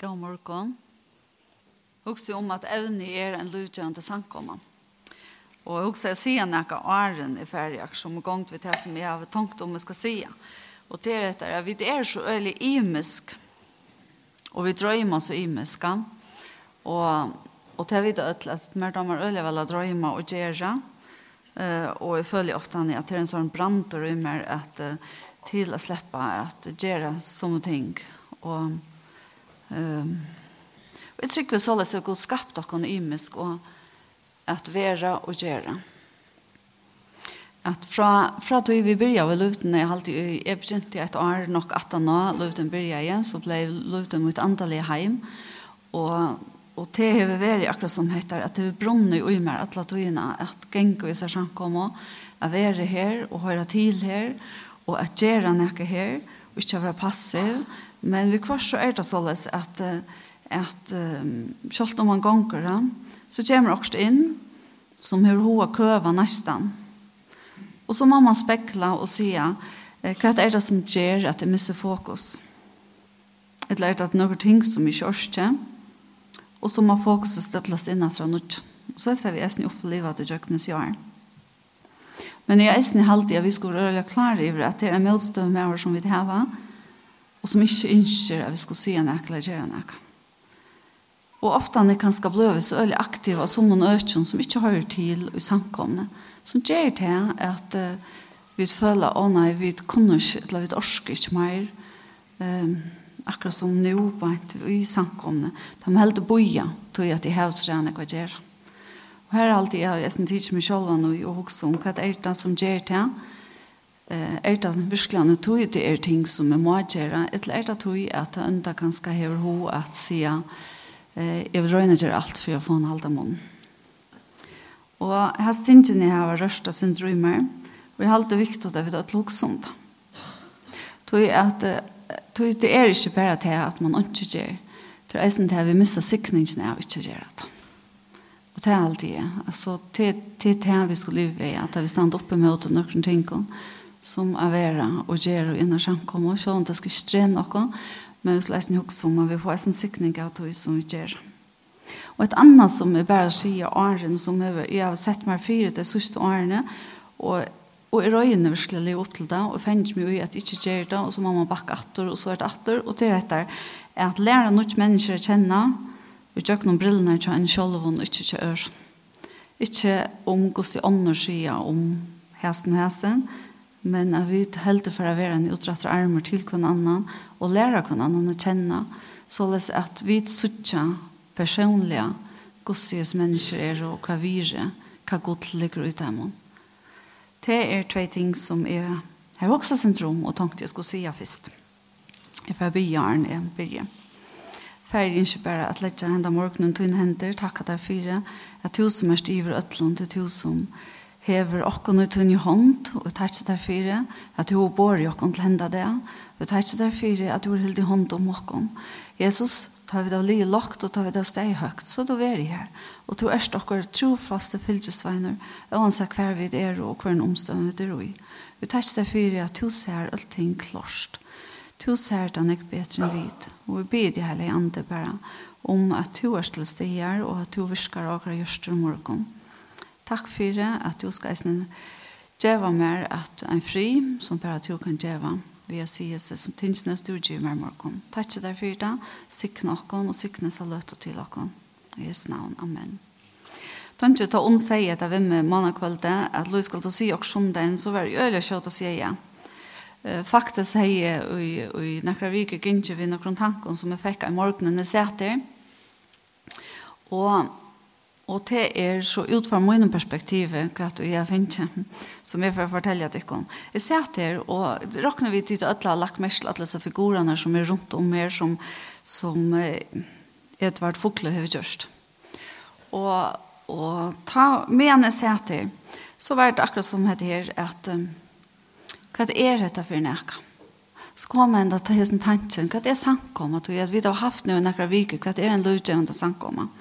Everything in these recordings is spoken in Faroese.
God morgon. Hugsa om at evne er en lutjande sankomman. Og hugsa jeg sier nekka åren i ferie, som gongt vid det som jeg har tankt om jeg skal sige. Og det er etter at vi er så øyelig imisk. Og vi drøymer så imiska. Og, og det er vidt øyelig at mer damer øyelig vel å drøyma og gjøre. Uh, og jeg føler ofte at det er en sånn brandrøymer at, uh, til å slippe at gjøre sånne ting. Og Um, jeg tror vi så løs at Gud skapte dere imisk og at være og gjøre. At fra, fra da vi begynte ved løvden, jeg, alltid, jeg begynte et år nok 18 nå løvden begynte igjen, så ble løvden mot andelig heim. Og, og det har vi vært akkurat som heter, at det er brunnet i meg alle togene, at ganger i ser samkommer, at være her og høre til her, og at gjøre noe her, og ikke være passiv, Men vi kvar så er det såles at, at um, selv om man gonger, så kommer også inn som hur hoa køva nästan. Og så må man spekla og sia hva er det som gjør at det misser fokus? Eller er det at noen ting som ikke orske? Og så må fokuset stettles inn etter noe. Så ser vi eisen oppleve at det gjøknes gjør. Men jeg eisen i halvtid at vi skulle røyla klare i at det er en motstøv med oss som vi har, og som ikke ønsker at vi skal si en ekla gjøre en ekla. Og ofte han er kanskje bløve så øyelig aktive og som en økjen som ikke hører til i samkomne, som gjør til at uh, vi føler, å oh, nei, vi kunne ikke, eller vi orsker ikke mer, um, akkurat som nå, bare i samkomne. De helder boja, til at de har så gjerne hva gjør. Og her er alltid jeg, jeg som tidser meg selv nå, og også om hva er det som gjør til, Eh, er det virkelig han tog det er ting som er må gjøre, eller er det tog at det enda kan skal høre ho at eh jeg vil røyne gjøre alt for å få en halda mån. Og her stingen jeg har rørt av sin og jeg har alltid viktig at jeg vet at lukk sånt. Tog at tog det er ikke bare til at man ikke gjør, til eisen til at vi misser sikningen av ikke gjør det. Og det er alltid, altså til det vi skal leve i, at vi stand oppe med noen ting, og som er vera og gjør og innan samkommer, så det skal ikke trene noe, men vi skal ikke huske om at vi får en sikning av det som vi gjør. Og et annet som er bare sier åren, som jeg, har sett meg fire de siste årene, og, og i røyene virkelig lever opp til det, og finner meg i at jeg ikke gjør det, og så må man bakke atter, og så er det atter, og til dette er at lære noen mennesker å kjenne, og gjør noen brillene til en kjølv, og ikke til øren. Ikke om hvordan andre sier om hesten og hesten, men at vi heldur for å være en utrettere armer til hver annan og lære hver annan å kjenne så les at vi suttja personlige gossies mennesker er og hva vi er, hva godt ligger ut av dem. det er tve ting som er har også syndrom og tenkte jeg skulle si først jeg får begynne enn jeg begynner Fær ikke bare at lette hendene morgenen til en hender, takk at det er fire, at tusen mest iver øtlån til tusen, hever okkon ut hun i hånd, og takk til derfor at du bor i okkon til henda det, og takk til derfor at du er hildi hånd om okkon. Jesus, ta vi da li lokt, og ta vi da steg høgt, så du er her, og du erst okkar trofaste fylgesveiner, og han sa hver vid er og hver en omstående du er i. Vi takk til derfor at du ser allting klart. Du ser den ikke bedre enn vid, og vi blir det hele andre bare, om at du er til steg her, og at du virker akkurat gjørst i morgenen. Takk for at du skal eisen djeva mer at en fri som bare du kan djeva vi har sier seg som tyngsnes du djeva mer morgen. Takk for deg for det. Sikne okken og sikne seg løte til okken. I Jesu navn. Amen. Tanke ta on seg at vi med mannakvalde at Louis skal ta si og sjundagen så var det øyelig kjøtt å si ja. Faktisk har jeg i nekra viker gynnsje vi noen tanken som jeg fikk i morgenen jeg setter. Og Og det er så ut fra min perspektiv hva du jeg finner, som jeg får fortelle deg om. Jeg ser her, og råkner vi til alle lakkmersel, alle disse figurerne som er rundt om her, som, som Edvard Fokle har gjort. Og, og ta, men jeg ser her, så var det akkurat som heter her, at um, hva er dette for nækka? Så kom jeg enda til hessen tanken, hva er sankommet? Vi har haft noen akkurat viker, hva er en lovgjørende sankommet?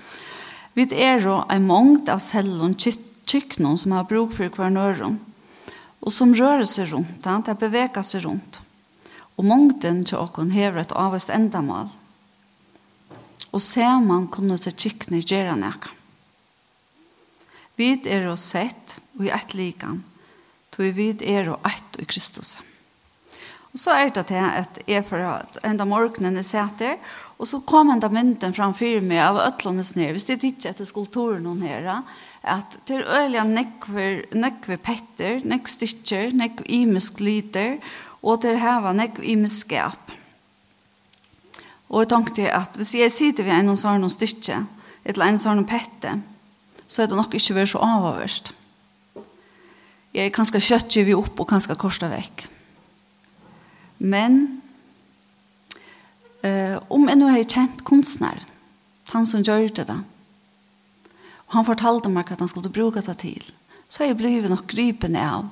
Vi er jo en mångd av cellen kykkenen som har bruk for hver nøren, og som rører seg rundt, han, det beveger seg rundt. Og mångden til åkken hever et avvist endamål. Og ser man kunne seg kykkene gjøre noe. Vi er jo sett og i ett likan, tog vi er jo ett i Kristus. Og så er det til at jeg for enda morgenen jeg sitter, og så kom enda mynden framfyr meg av øtlånes ned, hvis det ikke etter skulpturen hun her, at til øyelig nekver, nekver petter, nekver stykker, nekver imisk lyder, og til heva nekver imisk skap. Og jeg tenkte at hvis jeg sitter ved en sånn stykke, eller en sånn pette, så er det nok ikke vært så avhåverst. Jeg er kanskje kjøttgivet opp og kanskje korset vekk. Men eh, om jeg nå har kjent kunstneren, han som gjør det da, og han fortalte meg at han skulle bruke det til, så jeg ble nok gripende av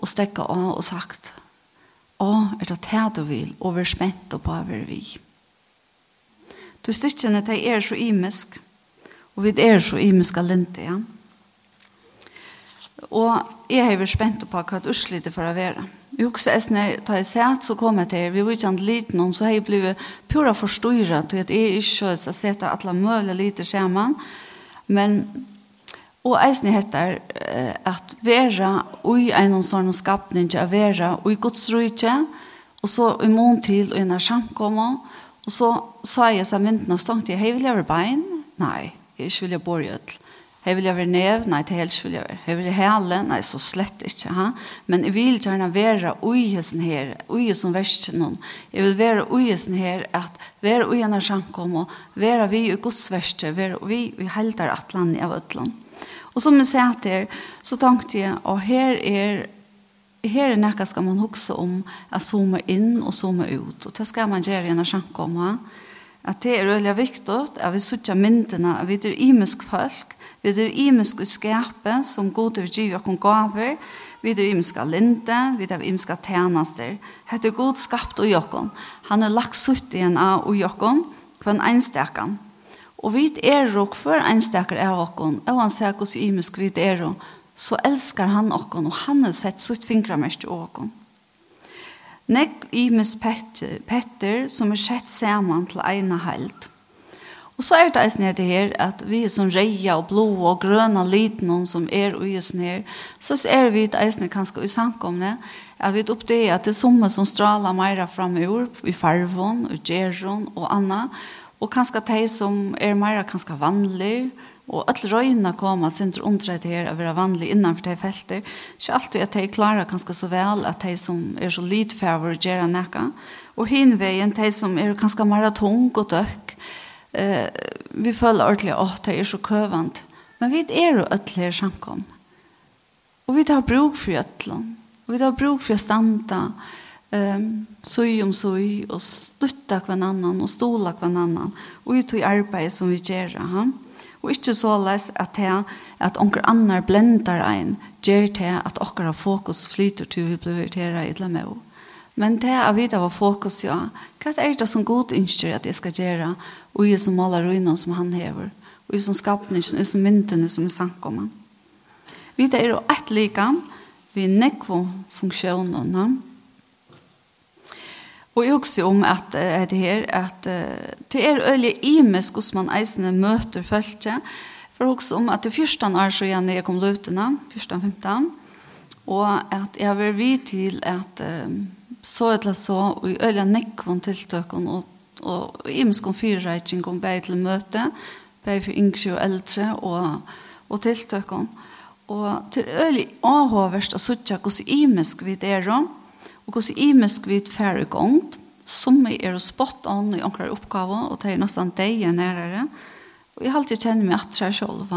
og stekket av og sagt, å, er det det du vil, over spent og på over vi. Du stikkene til er så imisk, og vi er så imisk av lente, ja. Og jeg har vært spent på hva det utslitter for å være. Ja. Jeg husker esne, når jeg sett, så kom jeg til, vi var ikke en liten, og så har jeg blitt pura forstyrret, og jeg er ikke så jeg sett at alle mulige lite skjermen, men, og eisne heter, at vera ui en sånn skapning, at vera ui gods rujtje, og så i mån til, og en er og så sa jeg seg mynden og stånd til, hei vil jeg være bein? Nei, jeg vil jeg bor i ødel. Hei vil jeg være nev? Nei, til helst vil jeg være. Hei vil jeg hele? Nei, så slett ikke. Ha? Men jeg vil gjerne være uisen her, uisen verst noen. Jeg vil være uisen her, at være uisen her samkom, og være vi i Guds verste, være vi i helder atlan av Øtland. Og som jeg sier til, så tenkte jeg, og her er Her er nekka skal man hukse om å zoome inn og zoome ut. Og det skal man gjøre gjennom en. Ja at det er veldig viktig at vi sutja myndene, at vi er imisk folk, vi er imisk i skapet som god til å gi oss gaver, vi er imisk av linde, vi er imisk av tjenester. Hette er god skapt og jokken. Han er lagt sutt igjen av og jokken, hver en einstekan. Og vi er og for einsteker av okken, og han sier hvordan imisk vi er og så elsker han okken, og han har sett sutt fingremest i okken. Nekk imes petter, petter som er sett saman til eina helt. Og så er det eisen her her, at vi er sånn reia og blå og grøna liten som er ui oss her, så er vi et eisen kanskje i sankomne, at vi det at det er sommer som straler meira fram i ord, i farvån, i gjeron og anna, og kanskje de som er meira kanskje vanlig, Og alle røyene koma synder undret her å være vanlig innanfor de felter. Ikke alltid at de klarer ganske så vel at de som er så lidfæver gjør noe. Og hinveien, de som er ganske maraton og døkk, eh, vi føler ordentlig at de er så køvende. Men vi er jo alle her samkomne. Og vi tar bruk for gjøtlen. Og vi tar bruk for å standa um, søy om søy og stutta hver annan og stola hver annan. Og ut i arbeid som vi gjør. Ja? og ikke så les at det at onker annar blendar ein, gjør det at okkara fokus flyter til vi blir irriteret i det Men det er vidt av fokus, ja. Hva er det som god ønsker at jeg skal gjøre, og jeg som maler ruinen som han hever, og jeg som skapningen, og jeg som myndene som er sankommet. Vi er jo ett lika, vi er nekvo funksjonene, Og jeg også om at er det her, at det er øyelig imisk hos man eisende møter følge. For også om at det første år så igjen jeg kom løtene, første og femte, og at jeg vil vite til at så eller så, og i øyelig nekvån tiltøkken, og, og imisk om fyrreitning om bare til møte, bare for yngre og eldre, og, og tiltøkken. Og til øyelig avhåverst å sitte hos imisk vidt er om, og hvordan imisk vi utfær i gang, som er spot on i onkrar oppgave, og det er nesten deg nærere. Og jeg har alltid kjenner meg at jeg selv,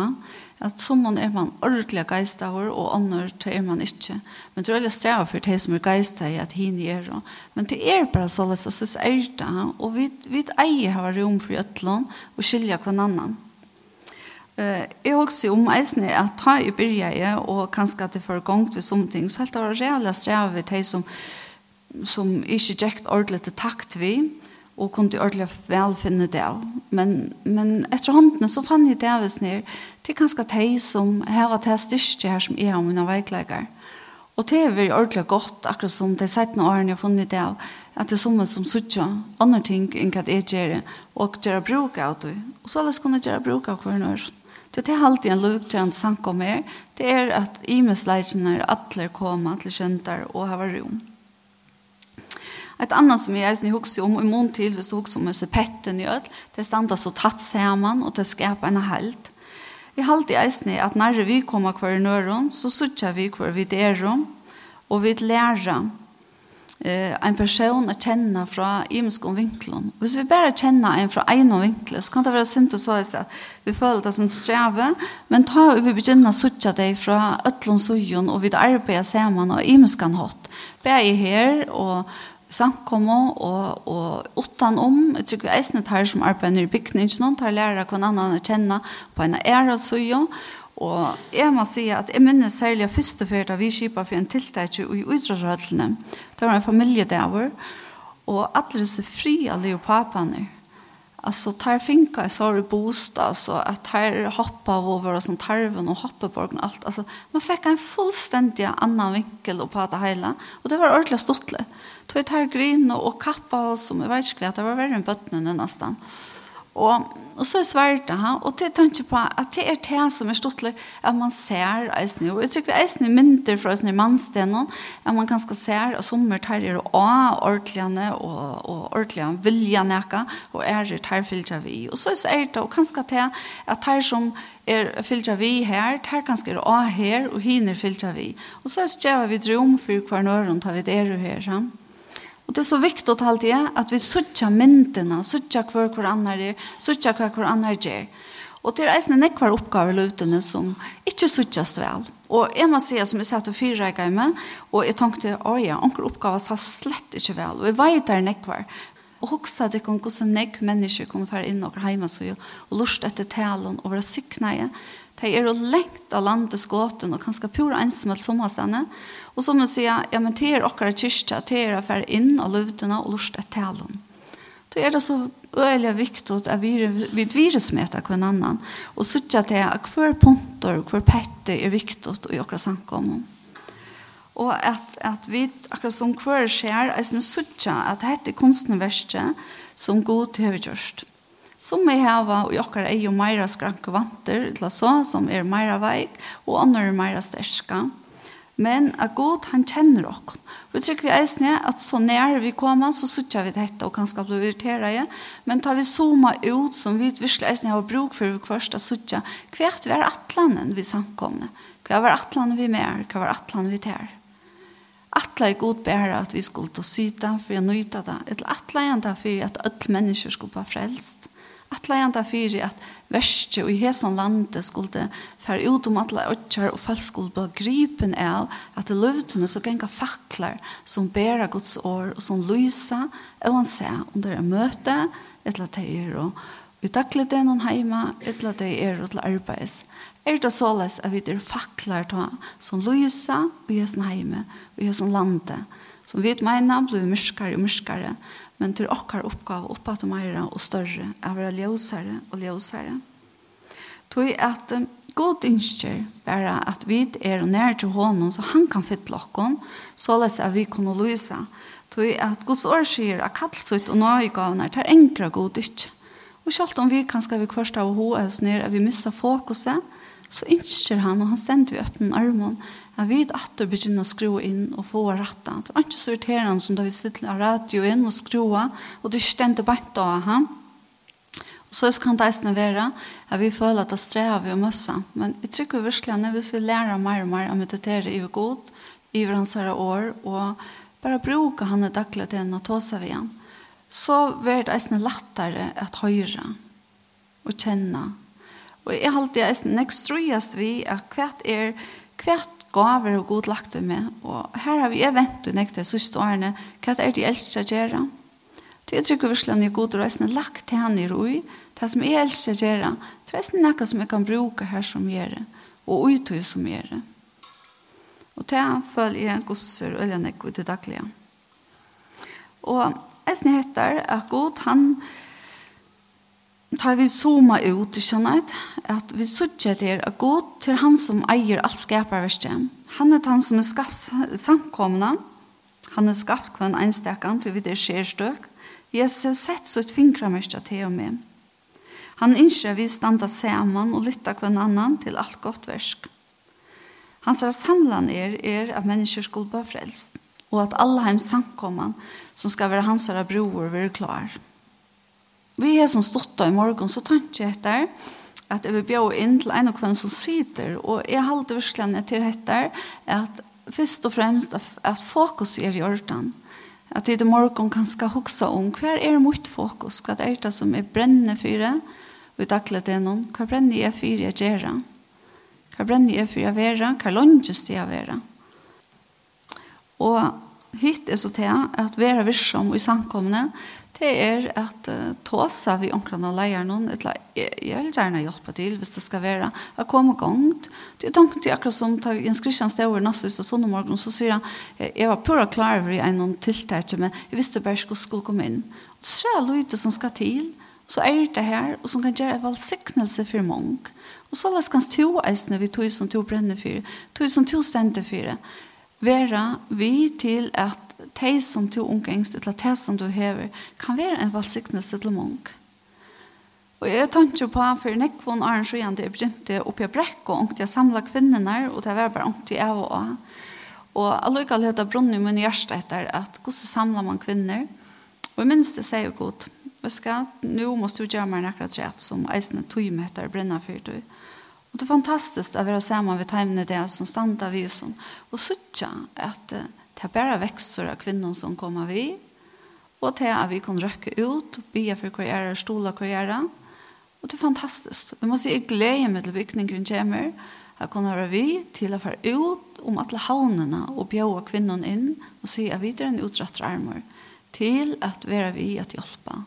at som man er man ordentlig geist av og andre til er man ikke. Men det er veldig strev for det som er geist av at henne er. Men det er bare så løs, og så er det, og vi, vi eier har rom for gjøtlån, og skiljer hver annen. Eh, jeg også om eisene at ta i byrje, og kanskje at det får gongt ved sånne ting, så helt det var reelle strev for det som som ikke gikk ordentlig til takt vi, og kunne ordentlig vel finne det av. Men, men etter håndene så fann jeg det av oss ned, til ganske de som har vært her styrke her som er om mine veikleger. Og det er veldig ordentlig godt, akkurat som de 17 årene jeg har funnet det av, at det er som som sutja andre ting enn hva jeg gjør, og gjør bruk av det. Og så alles kunne gjøre bruk av hver når. Det er alltid en lukkjent sank om her, det er at imesleisene er alle kommer til kjønter og har rom. Et annet som jeg eisen hukser om, i mån til hvis du hukser om disse petten i øl, det standa så tatt sammen, og det skapar en held. Vi halte i eisne at når vi kommer hver i nøren, så sørger vi hver vi derom, og vi lærer eh, en person å kjenne fra imenske vinklen. Hvis vi bare kjenner en fra en av vinklen, så kan det være sint å så at vi føler det som streve, men ta og vi begynner å sørge deg fra øtlån sujon, og vi arbeider sammen og imenske hatt. Bare her, og samkomma og, og utan om jag tycker eisne tar som arbeider i bygningen noen tar lära kon annan att kjenne på en ära så ju och jag måste säga att jag minns särskilt første för att vi skipar for en tiltak i utrörhöllen det var en familiedauer, og alle disse fri så fria leopapaner Alltså tar finka så har bostad så att här hoppa över sånt tarven och hoppeborgen allt alltså man fick en fullständig annan vinkel och på det hela och det var ordentligt stort. Tog tar grin och kappa och som jag vet inte det var värre än bötnen nästan. Og, og så er svært det og det tenker på at det er det som er stått at man ser eisen, og jeg tror ikke eisen er mindre fra eisen i mannstenen, at man kanskje ser at sommer tar er å ordentligene, og, og ordentligene vilja nækka, og er det tar fylgja vi. Og så er det, og kanskje det at tar som er fylgja vi her, tar kanskje er å her, og hiner fylgja vi. Og så er det vi drøm for hver nøren tar vi det her, her. Og det er så viktig alt det, at vi sutja myndene, sutja hver hver annar er, sutja hver hver annar er. Og det er en nekvar oppgaver lutene som ikke suttjast vel. Og jeg må si, som jeg satt til fire i med, og jeg tenkte, åja, onker oppgave sa slett ikke vel, og jeg vet det er nekvar. Og hoksa at jeg kan gosse nekk mennesker kommer fra inn og hjemme, så og lust etter talen, og være sikne i, De er lengt av landet skåten og kanskje pura ensamhet som har stedet. Og så må jeg si, ja, men det er akkurat kyrkja, det er å inn av løvdene og lort et talen. Det er det så øyelig viktig at vi vid virusmeter hver annen, og sørge til at hver punter og hver pette er viktig i akkurat samkommet. Og at, at vi, akkurat som hver skjer, er sånn sørge at dette er kunstnerverket som god til vi gjørst som vi hava i okkar er jo meira skranke vanter, til så, som er meira veik, og andre er meira sterska. Men at god, han kjenner okkar. Vi trykker vi eisne at så nær vi kommer, så suttar vi dette og kan skal bli irriteret. Ja? Men tar vi zooma ut som vi virkelig eisne har bruk for vi først å suttar, hvert var atlanen vi samkomne? Hva var atlanen vi mer? Hva var atlanen vi ter? Atla er god bæra at vi skulle ta syta for å nøyta det. Eller atla er enda for at alle mennesker skulle være frelst atleianda fyrir at verste og i hesan landet skulle fære ut om atla øtjar og folk skulle bli gripen av at det løvdene så genga faklar som bæra Guds år og som lysa og han ser om det er møte etla det er og i det noen heima etla det er og til arbeids er det såles at vi er faklar ta som lysa og i hesan heime og i hesan landet som vi meina blir myrskare og myrskare men til okkar oppgave oppa til meira og større er være ljøsere og ljøsere. Tog at god innskjer bare at vi er nær til hånden så han kan fytte okkon så løs at vi kunne løse. Tog at gods år sier at kallsutt og nøyegavene tar enkra god ikke. Og selv om vi kan skal vi kvarsta av hos ned at vi missar fokuset så innskjer han, og han stender vi öppnen armen, at vi atter begynner å skru inn og få ratta. Det var ikke så irriterende som da vi sitter av radio inn og skrua, og du stender bare av han. Og så kan det eisne være at vi føler at det strever vi og møsse. Men jeg tror virkelig at hvis vi lærer mer og mer å meditere i god, i hans herre år, og bare bruke han i daglig til å ta seg igjen, så blir det eisne lettere at høre og kjenne Og jeg halte jeg nesten ekstrujast vi at hvert er, hvert gaver og god lagt med. Og her har vi jeg vent og nekte siste årene, hva er det eldste å gjøre? Det er trykker virkelig at jeg god reisende lagt til henne i roi, det som jeg eldste å gjøre, det er noe som jeg kan bruke her som gjør det, og uttøy som gjør det. Og det følger jeg gosser og lønne god til daglige. Og jeg heter at god han tar vi zooma ut, ikke sant? At vi sørger til at god til han som eier alt skaperverket. Han er han som er skapt samkomne. Han er skapt hver en enstekan til vi det skjer støk. Jesus sett så et finkramerket til og med. Han innskjer vi standa sammen og lytter hver annan til alt godt versk. Hans samlan er, er at mennesker skulle bli frelst, og at alle heim samkomman som skal være hans bror, vil klare. Vi er som stått i morgen, så tenkte jeg etter at jeg vil bjøre inn til en av kvann som sitter, og jeg halte virkelig til etter at først og fremst at, fokus er i orden. At i det morgen kan skal huske om hva er mot fokus, hva er det som er brennende for det, og i daglig det noen, hva brenner jeg for jeg gjør det? Hva brenner jeg for jeg gjør det? Hva lønnes det jeg gjør? Og hit er så til at være virksom i samkomne, det er at uh, tåsa vi omkring og leier noen, etla, jeg, jeg vil gjerne hjelpe til hvis det skal være, jeg kommer gongt. Det er tanken til akkurat som tar Jens Christian Stauer nassvis og sånne morgen, så sier han, jeg var pura klar over i en noen tiltak, men jeg visste bare ikke skulle komme inn. Og så er det lydet som skal til, så er det her, og som kan gjøre en valgsignelse for mange. Og så lest kanst to eisene vi tog som to brenner for, tog som to stender for, være vi til at de som du omgengst, eller de som du hever, kan være en valgsiktelse til mange. Og jeg tenkte på han for nekvån Arne skjønne, jeg begynte oppe i brekk, og jeg samlet kvinnerne, og det var bare ångte jeg og også. Og allikevel høyde brunnen i min hjerte etter at hvordan samler man kvinner. Og jeg minns det sier jo godt, vet skal, nå må du gjøre meg akkurat rett som eisende tog med etter brenner for deg. Og det er fantastisk å være sammen ved timene det som standa vi som, og sutja at uh, Det er bare vekster av kvinnen som kommer vi, og til at vi kan røkke ut, bya for karriere, stola karriere, og det er fantastisk. Vi må si jeg gleder meg til bygningen kommer, at kunne høre vi til å være ut om alle havnene og bjøre kvinnen inn, og si at vi er en utrettet armer, til at være vi at hjelpe,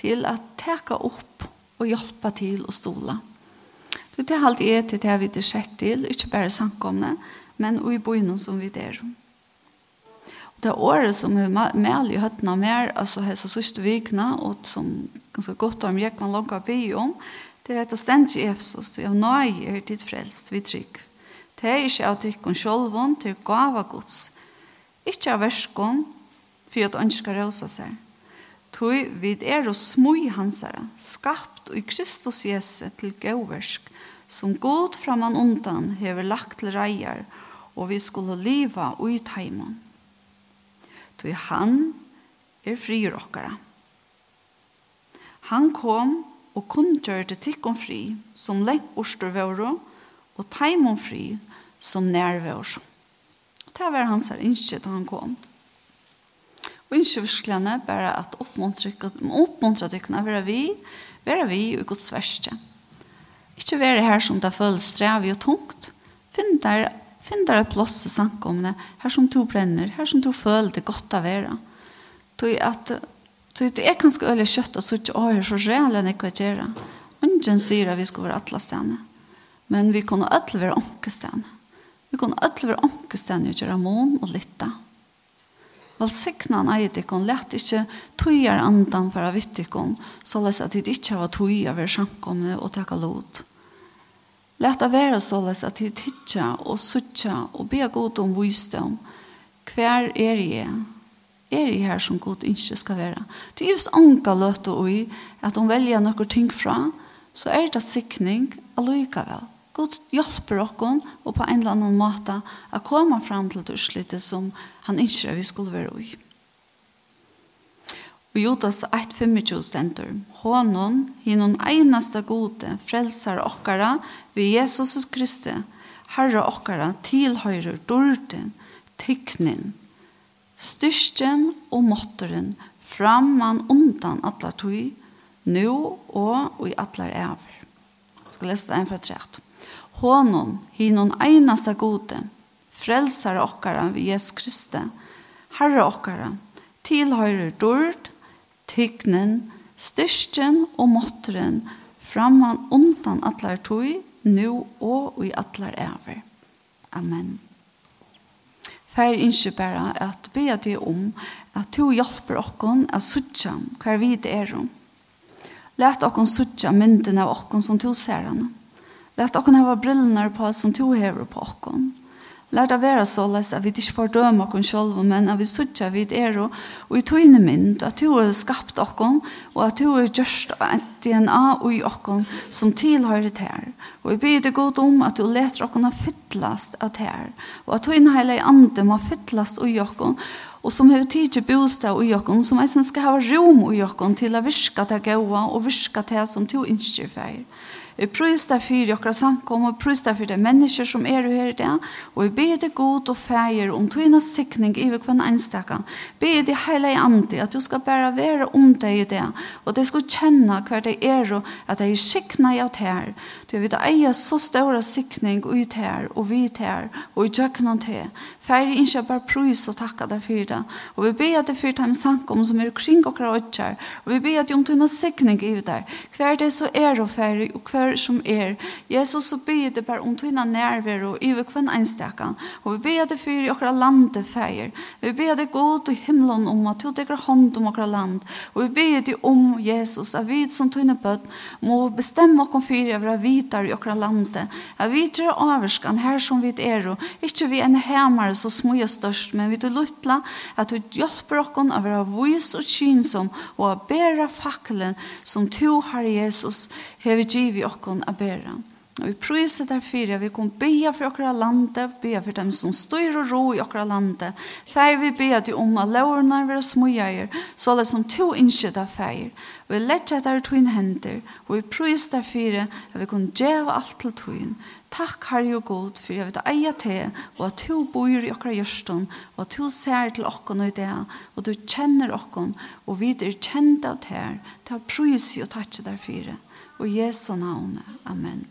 til at teke opp og hjelpe til å stola. Det er alt jeg til det vi er sett til, ikke bare samkomne, men og i bøyene som vi er om det året som vi med i høttene mer, altså hese sørste vikene, og som ganske godt om jeg kan logge by om, det er et det i Efsos, det er nøye er ditt frelst, vi trygg. Det er ikke av tykken sjølven, det er gava gods. Ikke av versken, for at ønsker røse seg. Tøy vid er og smui hansara, skapt og i Kristus Jesu til gauversk, som god framan undan hever lagt til reier, og vi skulle liva ut taimann tog han er fri råkere. Han kom og kunngjørte tikk om fri, som lengt orster våre, og teim om fri, som nær våre. Og det var hans her innskje da han kom. Og innskje virkelig bare at oppmuntra tykkene være vi, være vi i Guds verste. Ikke være her som det føles strevig og tungt, finn der Finn deg plass i sankomne, her som du brenner, her som du føler det godt av vera. Tog at Så det er kanskje øyelig kjøtt og sutt og høyre så reale enn ikke å gjøre. Ungen sier at vi skal være alle stedene. Men vi kunne alle være ånke stedene. Vi kunne alle være ånke stedene og gjøre mån og lytte. Valsikna han eier dere, lett ikke tøyer andan for av vittikon, så les at de ikke har tøyer ved samkomne og takke lot. Lät det vara så att vi tidsja och suttja och be god om visdom. Kvar är det? Är det här som god inte ska vara? Det är just anka och i att de väljer noen ting från så är det siktning att lycka väl. God hjälper oss och på en eller annan måte att komma fram till det utslitet som han inte vi skulle vara i. Og Jotas 1.25 stendur, Hånon, hinnon einaste gode, frelsar okkara, vi Jesus Kristi, Herre okkara, tilhøyrer dorden, tyknin, styrsten og måtteren, framman undan atla tui, nu og i atlar ever. Jeg skal lese det en fra trett. Hånon, hinnon einaste gode, frelsar okkara, vi Jesus Kristi, Herre okkara, tilhøyrer dord, tyknen, styrsten og måtteren, framman undan atlar tui, nu og i atlar æver. Amen. Fær innskje bare at be deg om at du hjelper okkon at suttja hver vi det er om. Læt okkon suttja mynden av okkon som du ser henne. Læt okkon hava brillene på som du hever på okkon. Lær det være så løs at vi ikke får døme oss selv, men at vi sitter vidt er og, og i tøyne mynd, at du har skapt oss, og at du har gjørst et DNA i oss som tilhører til her. Og vi byr det godt om at du leter oss å fytlast av til her, og at tøyne hele andre må fytlast i oss, og som har tid til bostad i oss, som jeg skal ha rom i oss til å virke til gode og virke til som du ikke er Vi prøys deg for dere samkom, og prøys deg for de mennesker som er her i dag, og vi ber deg god og feir om tøyna sikning i hver enstakan. Be deg hele i andi, at du skal bare være om deg i dag, og de skal kjenne hva det er, og at de er sikna i at her. Du vet, jeg er så ståra sikning ut her, og vi her, og i tjøkkenen til. Feir ikke bare prøys og takka deg for det. Og vi ber deg for de samkom som er kring og og vi ber deg om tøyna sikning i det. Hva er det så er og feir, og hva kvar som er. Jesus, så ber det bare om tøyna nærvero i vi kvann einstakan. Og vi ber det for i okra lande feir. Vi ber det god i himmelen om at du teker hånd om okra land. Og vi ber det om Jesus, at vi som tøyna bøtt må bestemme okkom fyrir av vitar i okra lande. At vi tre averskan her som vi er og ikkje vi en hemare så små og størst, men vi du luttla at du hjelper okra av vera vis og kynsom og å bæra faklen som to har Jesus hever givi okkon a bera. Og vi prøyser derfor at vi kan be for okra lande, be for dem som styr og ro i okra lande. Fær vi be at om at lovene vil smøyere, så det som to innskytta fær. Vi lett etter tøyen hender, og vi prøyser derfor at vi kan gjøre alt til tøyen. Takk, Herre og God, for jeg vet at jeg til, og at du bor i okra gjørsten, og at du ser til okkon og det, og du kjenner okkon, og vi er kjent av det her. til å prøyser og takke derfor og Jesu navn. Amen.